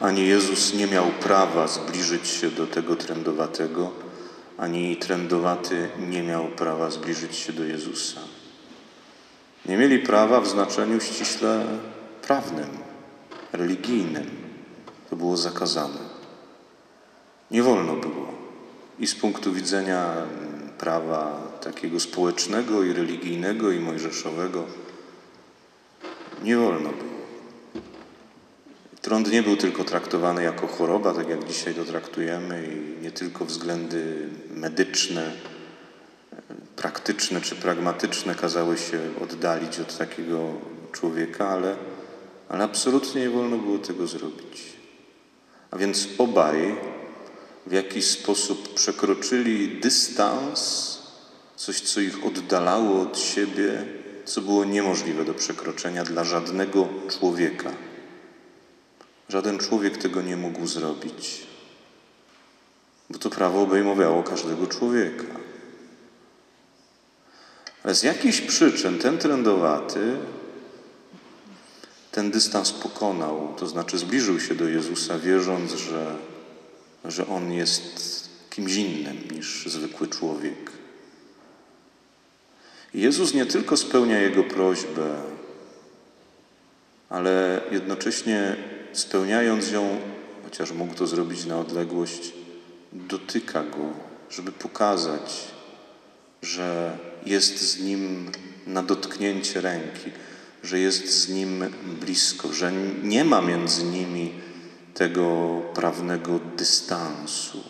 Ani Jezus nie miał prawa zbliżyć się do tego trędowatego, ani trędowaty nie miał prawa zbliżyć się do Jezusa. Nie mieli prawa w znaczeniu ściśle prawnym, religijnym. To było zakazane. Nie wolno było. I z punktu widzenia prawa takiego społecznego i religijnego i mojżeszowego nie wolno było. Trąd nie był tylko traktowany jako choroba, tak jak dzisiaj to traktujemy, i nie tylko względy medyczne, praktyczne czy pragmatyczne kazały się oddalić od takiego człowieka, ale, ale absolutnie nie wolno było tego zrobić. A więc obaj w jakiś sposób przekroczyli dystans, coś, co ich oddalało od siebie, co było niemożliwe do przekroczenia dla żadnego człowieka. Żaden człowiek tego nie mógł zrobić, bo to prawo obejmowało każdego człowieka. Ale z jakichś przyczyn ten trendowaty ten dystans pokonał, to znaczy zbliżył się do Jezusa, wierząc, że, że On jest kimś innym niż zwykły człowiek. I Jezus nie tylko spełnia jego prośbę, ale jednocześnie spełniając ją, chociaż mógł to zrobić na odległość, dotyka go, żeby pokazać, że jest z nim na dotknięcie ręki, że jest z nim blisko, że nie ma między nimi tego prawnego dystansu.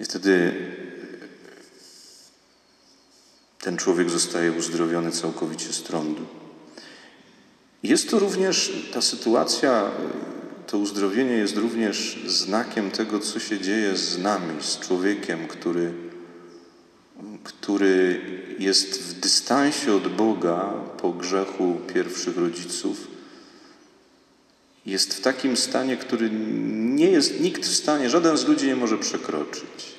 I wtedy ten człowiek zostaje uzdrowiony całkowicie z trądu. Jest to również ta sytuacja, to uzdrowienie jest również znakiem tego, co się dzieje z nami, z człowiekiem, który, który jest w dystansie od Boga po grzechu pierwszych rodziców. Jest w takim stanie, który nie jest nikt w stanie, żaden z ludzi nie może przekroczyć.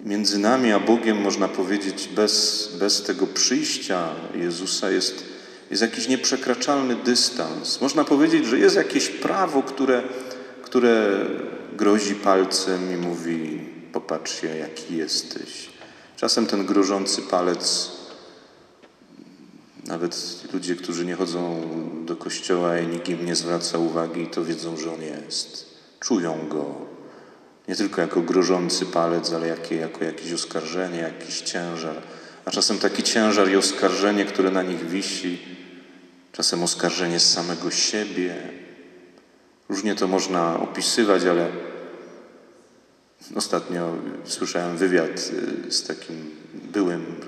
Między nami a Bogiem, można powiedzieć, bez, bez tego przyjścia Jezusa jest, jest jakiś nieprzekraczalny dystans. Można powiedzieć, że jest jakieś prawo, które, które grozi palcem i mówi: Popatrzcie, jaki jesteś. Czasem ten grożący palec, nawet ludzie, którzy nie chodzą do kościoła i nikt im nie zwraca uwagi, to wiedzą, że on jest. Czują go, nie tylko jako grożący palec, ale jako jakieś oskarżenie, jakiś ciężar. A czasem taki ciężar i oskarżenie, które na nich wisi, czasem oskarżenie z samego siebie. Różnie to można opisywać, ale ostatnio słyszałem wywiad y, z takim byłym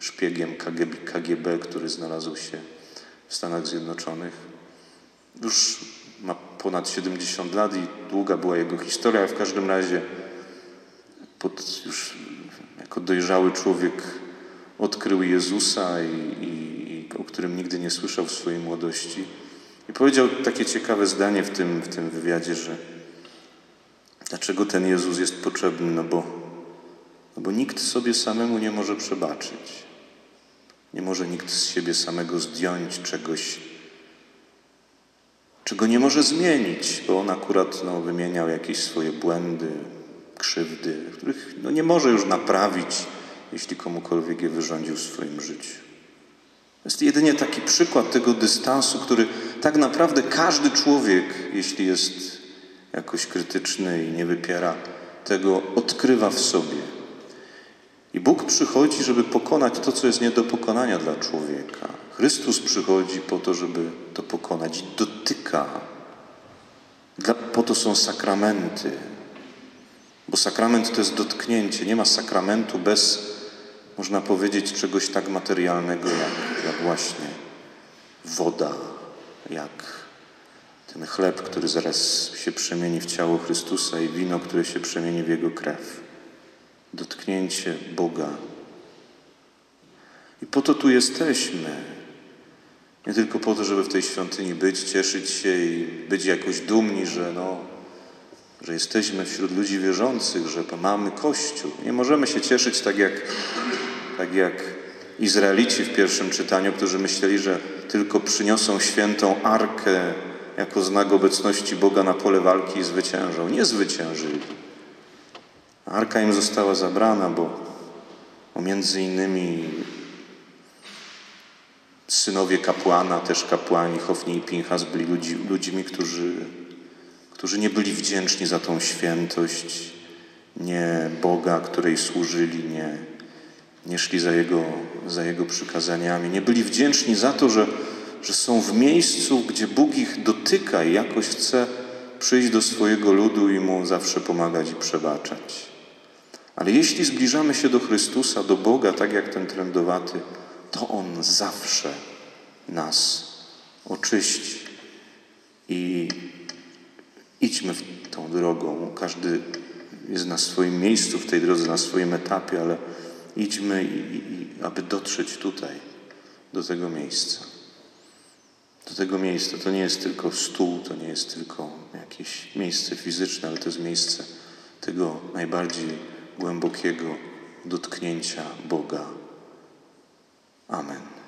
szpiegiem KGB, KGB który znalazł się w Stanach Zjednoczonych. Już ma ponad 70 lat i długa była jego historia. W każdym razie pod, już jako dojrzały człowiek odkrył Jezusa, i, i, o którym nigdy nie słyszał w swojej młodości. I powiedział takie ciekawe zdanie w tym, w tym wywiadzie, że dlaczego ten Jezus jest potrzebny? No bo, no bo nikt sobie samemu nie może przebaczyć. Nie może nikt z siebie samego zdjąć czegoś, czego nie może zmienić, bo on akurat no, wymieniał jakieś swoje błędy, krzywdy, których no, nie może już naprawić, jeśli komukolwiek je wyrządził w swoim życiu. To jest jedynie taki przykład tego dystansu, który tak naprawdę każdy człowiek, jeśli jest jakoś krytyczny i nie wypiera tego, odkrywa w sobie. I Bóg przychodzi, żeby pokonać to, co jest nie do pokonania dla człowieka. Chrystus przychodzi po to, żeby to pokonać. Dotyka. Dla, po to są sakramenty. Bo sakrament to jest dotknięcie. Nie ma sakramentu bez, można powiedzieć, czegoś tak materialnego, jak, jak właśnie woda, jak ten chleb, który zaraz się przemieni w ciało Chrystusa i wino, które się przemieni w Jego krew. Dotknięcie Boga. I po to tu jesteśmy. Nie tylko po to, żeby w tej świątyni być, cieszyć się i być jakoś dumni, że, no, że jesteśmy wśród ludzi wierzących, że mamy Kościół. Nie możemy się cieszyć tak jak, tak jak Izraelici w pierwszym czytaniu, którzy myśleli, że tylko przyniosą świętą arkę jako znak obecności Boga na pole walki i zwyciężą. Nie zwyciężyli. Arka im została zabrana, bo, bo między innymi synowie kapłana, też kapłani Hofni i Pinchas byli ludzi, ludźmi, którzy, którzy nie byli wdzięczni za tą świętość, nie Boga, której służyli, nie, nie szli za jego, za jego przykazaniami, nie byli wdzięczni za to, że, że są w miejscu, gdzie Bóg ich dotyka i jakoś chce przyjść do swojego ludu i mu zawsze pomagać i przebaczać. Ale jeśli zbliżamy się do Chrystusa, do Boga, tak jak ten trędowaty, to On zawsze nas oczyści. I idźmy tą drogą. Każdy jest na swoim miejscu w tej drodze, na swoim etapie, ale idźmy, i, i, aby dotrzeć tutaj, do tego miejsca. Do tego miejsca. To nie jest tylko stół, to nie jest tylko jakieś miejsce fizyczne, ale to jest miejsce tego najbardziej głębokiego dotknięcia Boga. Amen.